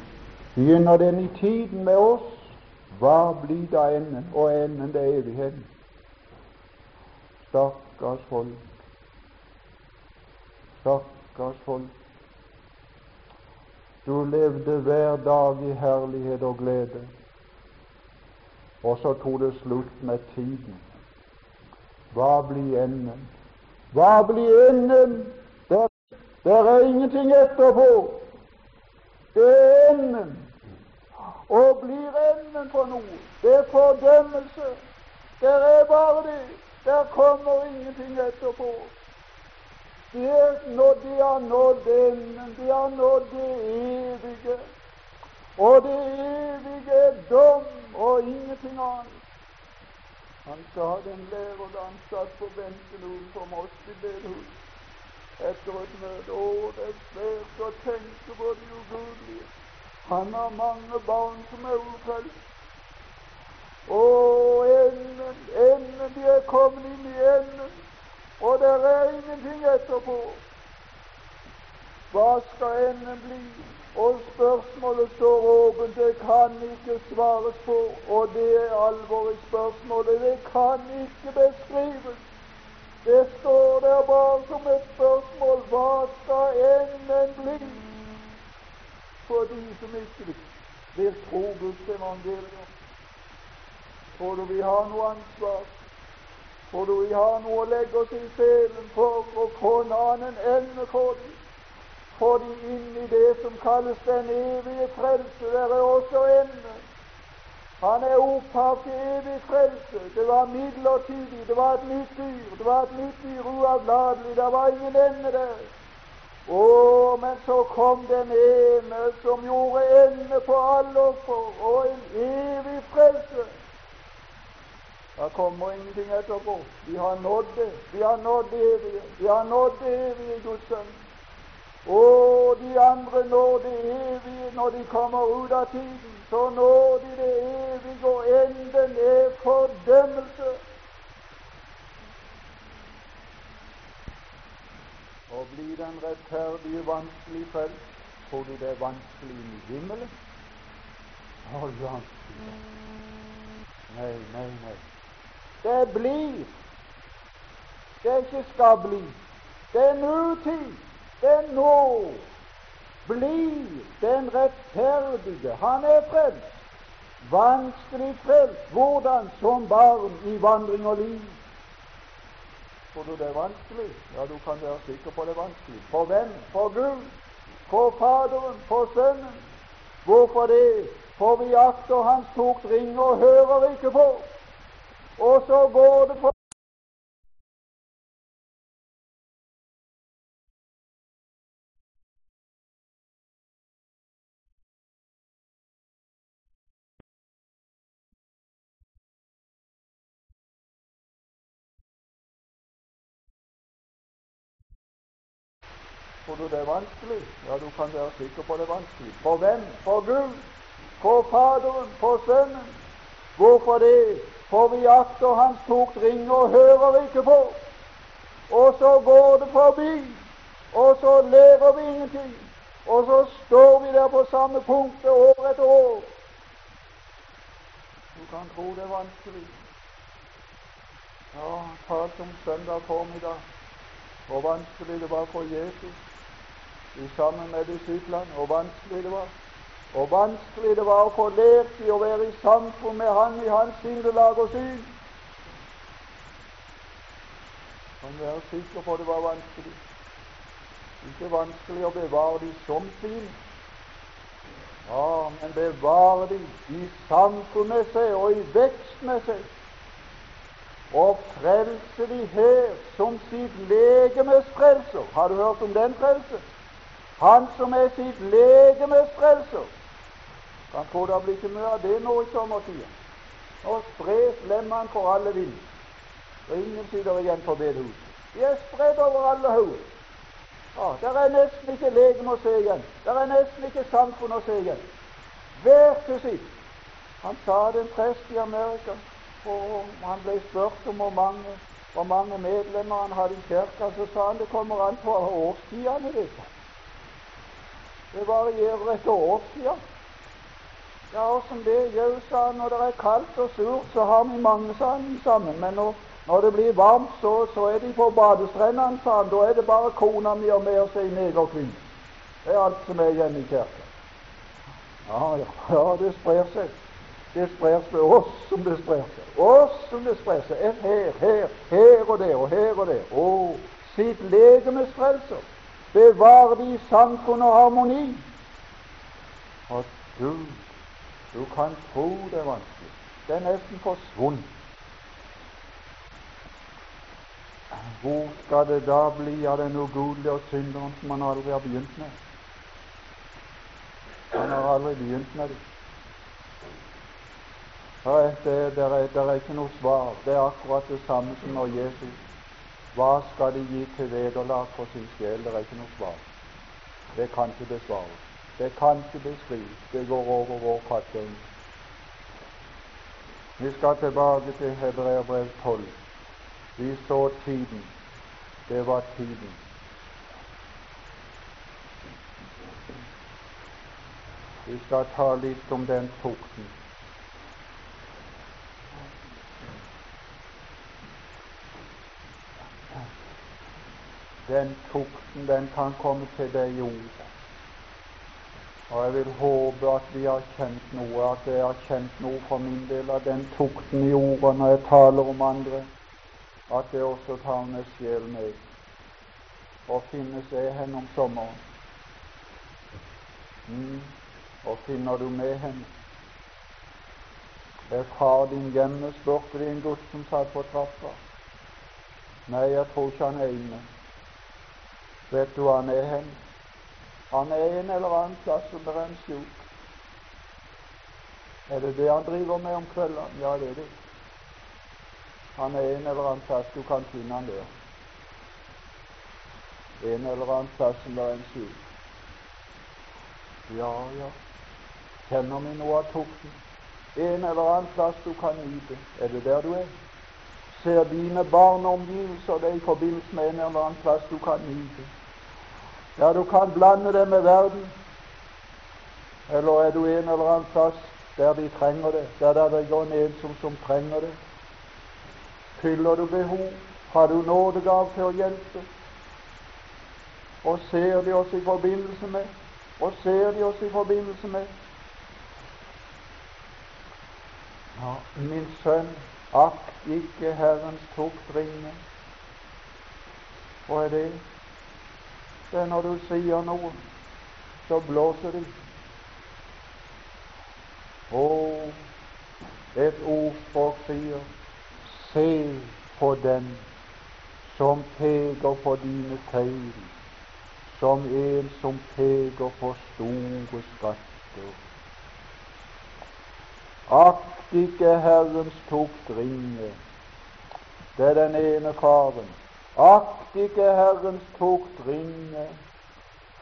Begynner den i tiden med oss? Hva blir da enden? Og enden det er evigheten. Stakkars folk. Stakkars folk. Du levde hver dag i herlighet og glede. Og så tok det slutt med tiden. Hva blir enden? Hva blir enden? Der, der er ingenting etterpå. Det er enden. Og blir enden på noe, det er fordømmelse. Der er bare det. Der kommer ingenting etterpå. Det, når de har nådd enden, de har nådd det evige. Og det evige er dom og ingenting annet. Han sa den lærer da han satt på benken utenfor Moss i bedehus etter et møte. Å, det er svært å tenke på de ugudelige. Han har mange barn som er ufrelst. Å, enden, enden, de er kommet inn i enden. Og det er ingenting etterpå. Hva skal enden bli? Og spørsmålet står åpent, det kan ikke svares på. Og det er alvor i spørsmålet. Det kan ikke beskrives. Det står der bare som et spørsmål hva skal enden bli for de som ikke vil tro Guds evangelium? Tror du vi har noe ansvar? Du vi har noe å legge oss i selen for å få en annen evne for dem? Inn i det som kalles den evige frelse. Der er også evne. Han er opphav til evig frelse. Det var midlertidig, det var et nytt dyr, det var et nytt dyr uavlatelig. Det var ingen ende der. Å, men så kom den ene som gjorde ende på alle offer, og en evig frelse. Da kommer ingenting etterpå. Vi har nådd det. Vi har nådd det evige. Vi har nådd det evige Guds sønn. Og de andre når det evige når de kommer ut av tiden. Så når de det evige, og enden er fordømmelse. Å bli den rettferdige vanskelig frelst, tror du det er vanskelig i himmelen? Å, ja. Nei, nei, nei. Det blir. Det ikke skal bli. Det er nutid. Det er nå blir den rettferdige. Han er frelst. Vanskelig frelst. Hvordan? Som barn i vandring og liv. Tror du det er vanskelig? Ja, du kan være sikker på det er vanskelig. For hvem? For Gud. For Faderen. For Sønnen. Hvorfor det? For vi akter Hans tukt ringer og hører ikke på. Og så går det for Tror du det er vanskelig? Ja, du kan være sikker på det er vanskelig. For hvem? For Gud. For Faderen. For Sønnen. Hvorfor det? For vi akter Hans tukt og hører ikke på. Og så går det forbi, og så lærer vi ingenting. Og så står vi der på samme punktet år etter år. Du kan tro det er vanskelig. Ja, talt om søndag formiddag, hvor vanskelig det var for Jesus sammen med disiplene, og vanskelig det var. Og vanskelig det var å få lært i å være i samfunn med Han i hans sinnelag og syn. Kan være sikker på det var vanskelig. Ikke vanskelig å bevare de som sine. Ja, men bevare de i samfunn med seg og i vekst med seg. Og frelse de her som sitt legemes frelser. Har du hørt om den frelse? Han som er sitt legemes frelser. Kan tro det blir ikke mye av det nå i sommertida. Nå spres lemmene for alle vind. Og ingen sitter igjen på bedehuset. De er spredd over alle hoder. Ja, der er nesten ikke legeme å se igjen. Der er nesten ikke samfunn å se igjen. Hver til sitt. Han sa det en prest i Amerika, og han ble spurt om hvor mange, hvor mange medlemmer han hadde i kirka. Så sa han det kommer an på årstidene. Det. Det varierer et år siden. og som det gjør, sa han. Når det er kaldt og surt, så har vi mange sammen. Men når, når det blir varmt, så, så er de på badestrendene, sa han. Da er det bare kona mi og meg og si negerkvinne. Det er alt som er igjen i kirka. Ja, ja, ja, det sprer seg. Det sprer seg oss som det sprer seg. Oss som det sprer seg. Her, her, her og der og her og der. Å, sitt legemes frelser. Bevar de i samfunn og harmoni. Og du, du kan tro det er vanskelig. Det er nesten forsvunnet. Hvor skal det da bli av den ugudelige og synderen som man aldri har begynt med? Han har aldri begynt med det. Det, det, er, det er ikke noe svar. Det er akkurat det samme som når Jesus hva skal de gi til vederlag for sin sjel? Det er ikke noe svar. Det kan ikke besvares. Det kan ikke beskrives. Det går over vår fatning. Vi skal tilbake til Hebreerbrev 12. Vi så tiden. Det var tiden. Vi skal ta litt om den tukten. Den tukten, den kan komme til deg i ordet. Og jeg vil håpe at vi har kjent noe, at jeg har kjent noe for min del av den tukten i ordet når jeg taler om andre, at det også tar med sjel med. Og finnes jeg henne om sommeren? Mm. Og finner du med henne? Er far din hjemme? spurte de en gutt som satt på trappa. Nei, jeg tror ikke han er inne. Vet du hvor han er hen? Han er en eller annen plass som er en sjuk. Er det det han driver med om kveldene? Ja, det er det. Han er en eller annen plass du kan finne han der. En eller annen plass som er en sjuk. Ja, ja. Kjenner vi noe av tukten? En eller annen plass du kan nyte. Er det der du er? Ser dine barn omgivelser deg i forbindelse med en eller annen plass du kan nyte? Ja, du kan blande det med verden. Eller er du en eller annen plass der de trenger det, der det går en ensom som trenger det? Fyller du behov? Har du nådegav til å hjelpe? Og ser de oss i forbindelse med? Og ser de oss i forbindelse med? Ja, min sønn, akk ikke Herrens tukt ringe. Hva er det? Det er når du sier noe, så blåser de. Og et ordspråk sier Se på den som peker på dine feil, som en som peker på store skatter. Akt ikke Herrens tukt ringe. Det er den ene faren. Akt ikke Herrens tukt ringe,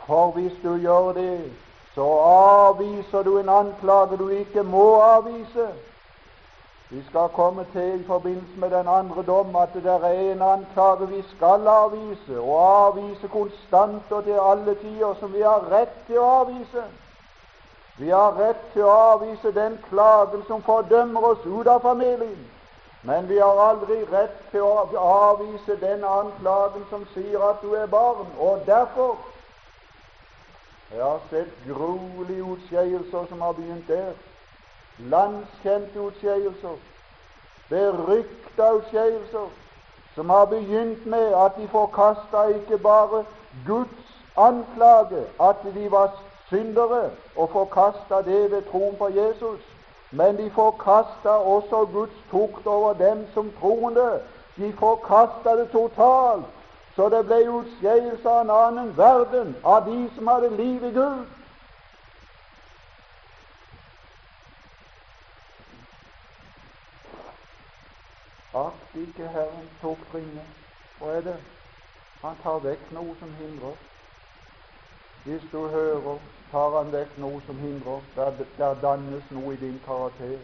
for hvis du gjør det, så avviser du en anklage du ikke må avvise. Vi skal komme til i forbindelse med den andre dom at det er en anklage vi skal avvise, og avvise konstant og til alle tider, som vi har rett til å avvise. Vi har rett til å avvise den klagen som fordømmer oss ut av familien. Men vi har aldri rett til å avvise den anklagen som sier at du er barn. Og derfor Jeg har sett gruelige utskeielser som har begynt der. Landskjente utskeielser. Berykta utskeielser som har begynt med at de forkasta ikke bare Guds anklage, at de var syndere, og forkasta det ved troen på Jesus, men de forkasta også Guds tukt over dem som troende. De forkasta det totalt, så det ble utskeielse av en annen verden, av de som hadde liv i Gud. Akt ikke Herren tukt ringe. Hva er det? Han tar vekk noe som hindrer. Hvis du hører tar han vekk noe som hindrer. Der, der dannes noe i din karakter.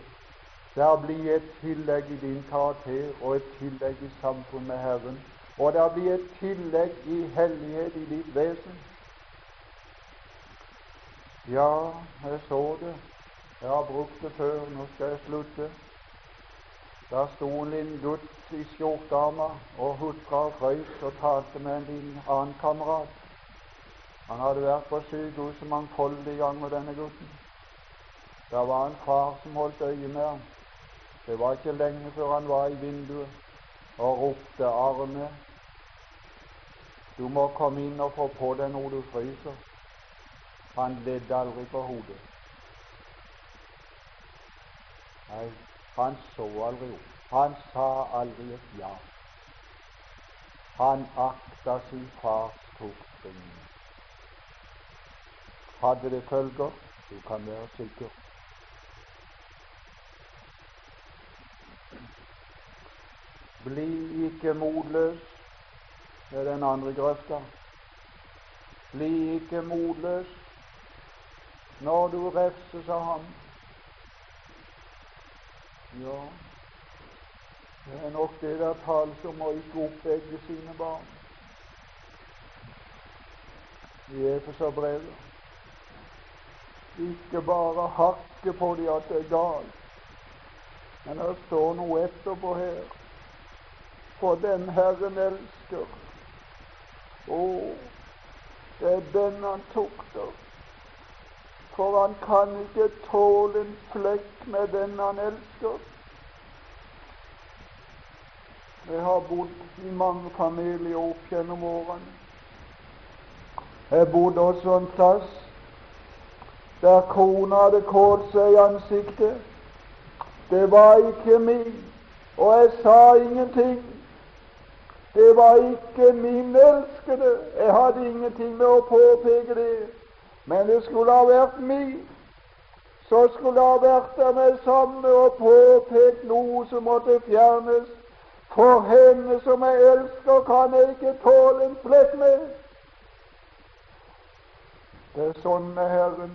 Der blir et tillegg i din karakter og et tillegg i samfunn med Herren. Og der blir et tillegg i hellighet i ditt vesen. Ja, jeg så det. Jeg har brukt det før. Nå skal jeg slutte. Der sto en liten gutt i skjortearma og hutra og frøys og talte med en annen kamerat. Han hadde vært på sykehuset mangfoldige ganger, denne gutten. Det var en far som holdt øye med ham. Det var ikke lenge før han var i vinduet og ropte 'Arne, du må komme inn og få på deg når du fryser'. Han ledde aldri på hodet. Nei, han så aldri opp. Han sa aldri et ja. Han akta sin fars tuktring hadde det følger. Du kan være sikker. Bli ikke motløs. med den andre grøfta. Bli ikke motløs når du refses av ham. Ja, det er nok det der tales om å ikke oppegge sine barn i Efeserbrevet. Ikke bare hakke på dem at det er galt, men det står noe etterpå her. For den Herren elsker. Å, det er den han tukter. For han kan ikke tåle en flekk med den han elsker. Jeg har bodd i mange familier opp gjennom årene. Jeg bodde også en plass der kona hadde kålt seg i ansiktet. Det var ikke min, og jeg sa ingenting. Det var ikke min elskede. Jeg hadde ingenting med å påpeke det. Men det skulle ha vært min. Så skulle ha vært der med samme og påpekt noe som måtte fjernes for henne som jeg elsker, kan jeg ikke tåle en flekk med. Det er sånn med Herren.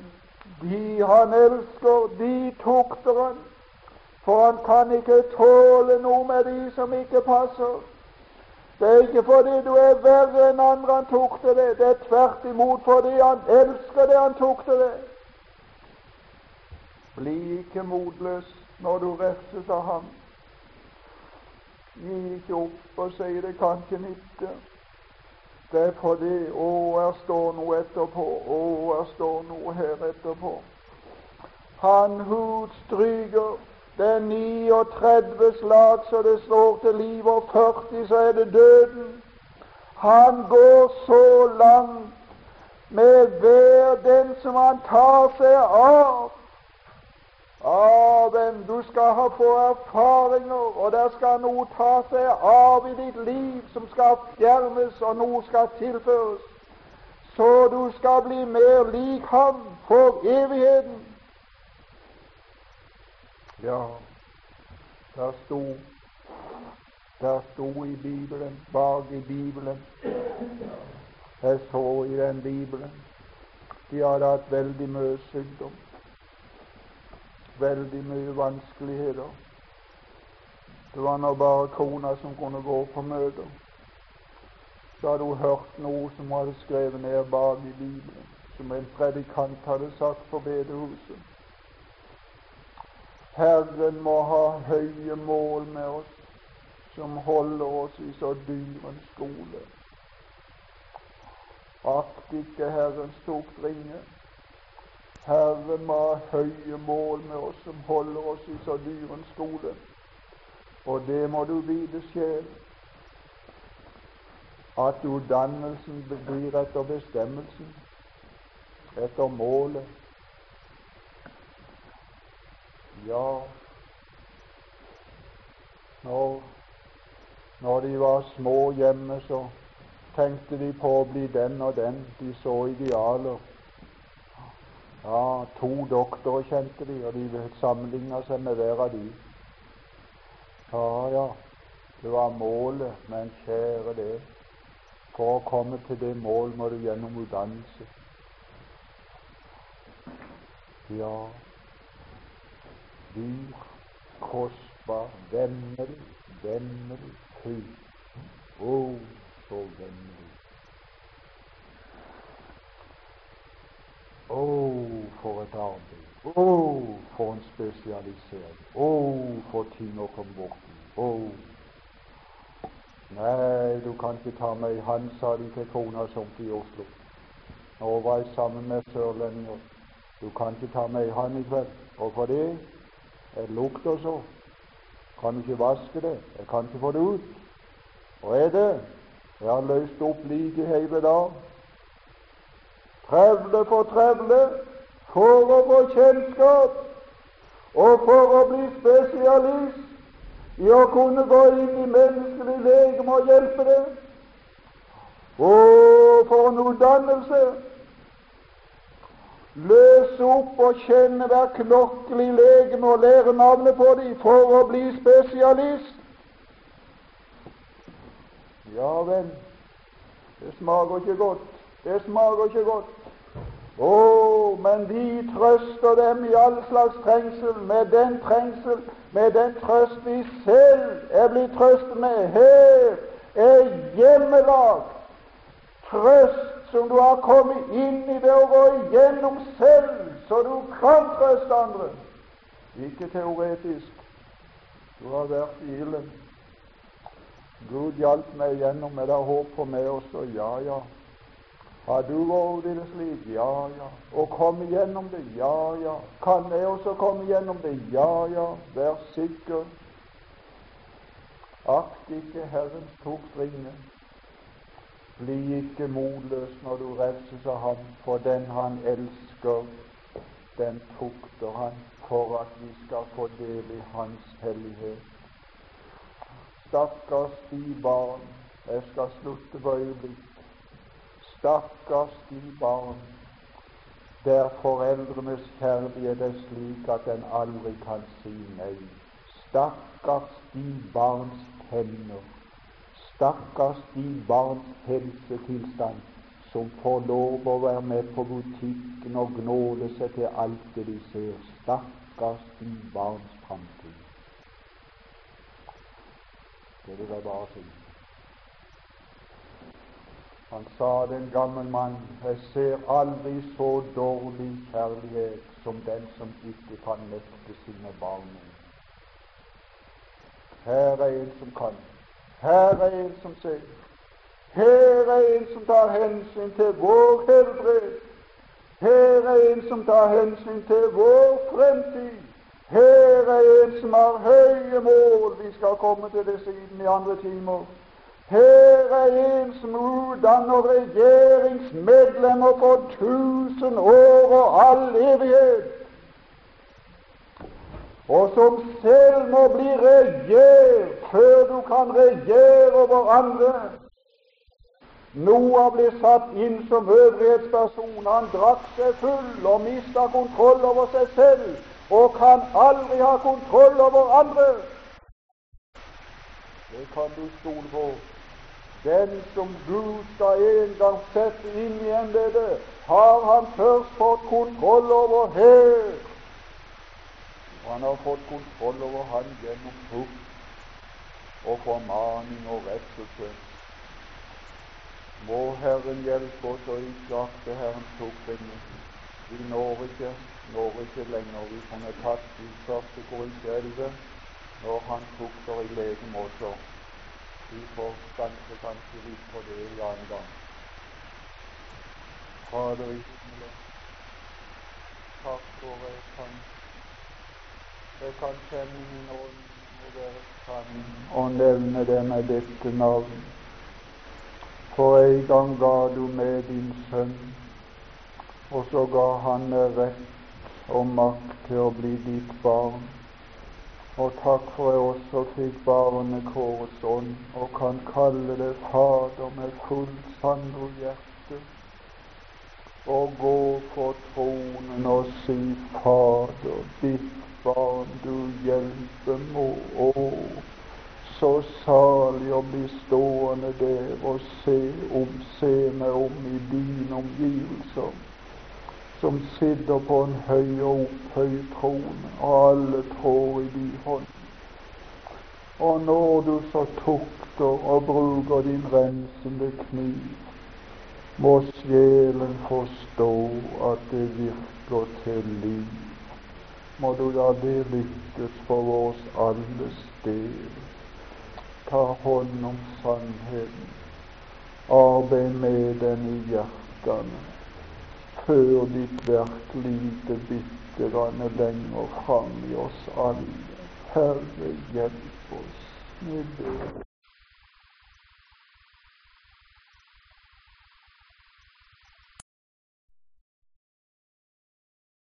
De han elsker, de tukter han. For han kan ikke tåle noe med de som ikke passer. Det er ikke fordi du er verre enn andre han tukter det. Det er tvert imot fordi han elsker det han tukter det. Bli ikke motløs når du refses av ham. Gi ikke opp og si det kan ikke nytte. Det er fordi Å, her står noe etterpå. Å, her står noe her etterpå. Han utstryker det er 39 slag så det står til liv, og 40 så er det døden. Han går så langt med hver den som han tar seg av. Amen. Du skal ha få erfaringer, og der skal noe ta seg av i ditt liv som skal fjernes, og noe skal tilføres. Så du skal bli mer lik ham for evigheten. Ja, der sto der sto i Bibelen, bak i Bibelen Jeg så i den Bibelen de hadde hatt veldig mye sykdom veldig mye vanskeligheter. Det var nå bare kona som kunne gå på møter. Så hadde hun hørt noe som hun hadde skrevet ned bak i Bibelen, som en predikant hadde sagt på bedehuset. Herren må ha høye mål med oss, som holder oss i så dyren skole. Akt ikke Herrens doktrine, Herren må ha høye mål med oss som holder oss i så dyrens skole. Og det må du vite sjel, at utdannelsen blir etter bestemmelsen, etter målet. Ja, når, når de var små hjemme, så tenkte de på å bli den og den. De så idealer. Ja, to doktorer kjente de, og de sammenligna seg med hver av de. Ja, ja, det var målet, men kjære det, for å komme til det mål må du gjennom utdannelse. Ja, dyr, kostbar, vemmelig, vemmelig, fy. Å, oh, så vemmelig. Å, oh, for et arbeid! Å, oh, for en spesialisering! Å, oh, for ting å komme bort i! Oh. Nei, du kan ikke ta meg i hånd, sa de til kona som i Oslo. Nå var jeg sammen med sørlendinger. Du kan ikke ta meg i hånd i kveld. Hvorfor det? Jeg lukter så. Kan ikke vaske det. Jeg kan ikke få det ut. Hva er det? Jeg har løst opp like hele dag trevle for trevle, for å få kjennskap og for å bli spesialist i å kunne gå inn i menneskelig legeme og hjelpe det. Og for en utdannelse! Løse opp og kjenne hver klokkelig i legeme og lære navnet på dem for å bli spesialist. Ja vel, det smaker ikke godt. Det smaker ikke godt. Å, men vi trøster dem i all slags trengsel med den trengsel, med den trøst vi selv er blitt trøstet med. Her er hjemmelagt trøst som du har kommet inn i ved å gå igjennom selv, så du kan trøste andre. Ikke teoretisk. Du har vært i ilden. Gud hjalp meg igjennom, er det håp for meg også. Ja, ja. Har du over det slik? Ja, ja. Og komme gjennom det? Ja, ja. Kan jeg også komme gjennom det? Ja, ja. Vær sikker. Akt ikke Herrens tukt ringe. Bli ikke motløs når du refses av ham, for den han elsker, den tukter han for at vi skal få del i hans hellighet. Stakkars de barn Jeg skal slutte på øyeblikk. Stakkars de barn der foreldrenes kjærlighet er slik at en aldri kan si nei. Stakkars de barns tenner. Stakkars de barns helsetilstand som får lov å være med på butikken og gnåle seg til alt det de ser. Stakkars de barns framtid. Det vil jeg bare si. Han sa, den gamle mann, jeg ser aldri så dårlig kjærlighet som den som ikke kan nekte sine barn. Her er en som kan. Her er en som ser. Her er en som tar hensyn til vår helbred. Her er en som tar hensyn til vår fremtid. Her er en som har høye mål. Vi skal komme til det siden i andre timer. Her er en som utdanner regjeringsmedlemmer for tusen år og all evighet, og som selv må bli regjert før du kan regjere over andre. Noah ble satt inn som øvrighetsperson. Han drakk seg full og mista kontroll over seg selv og kan aldri ha kontroll over andre. Det kan du stole på. Den som Gud skal en gang sette inn i embetet, har han først fått kontroll over her. Og han har fått kontroll over han gjennom frukt og formaning og rettelse. Må Herren hjelpe oss og ikke akte Herrens fruktbringning. Vi når ikke, når ikke lenger. Vi kunne tatt de første korrigerte når han frukter i legemåter. Vi får ganske, ganske vidt på det en annen gang. Fader i himmelen, takk for jeg kan jeg kan kjenne min ånd og være kan og nevne det med dette navn. For en gang ga du med din sønn, og så ga han rett og makt til å bli ditt barn. Og takk for jeg også fikk barnekårets ånd og kan kalle det Fader med fullt sandro hjerte. Og gå for tronen og si Fader, ditt barn du hjelper må. Å, så salig å bli stående der og se om, se meg om i dine omgivelser som sitter på en høy og opphøyd trone, og alle trår i din hånd. Og når du så tukter og bruker din rensende kniv, må sjelen forstå at det virker til liv. Må du la det lykkes for vårs alles del. Ta hånd om sannheten. Arbeid med den i hjertene før ditt verk lite bitte grann lenger fram i oss alle. Herre, hjelp oss med det.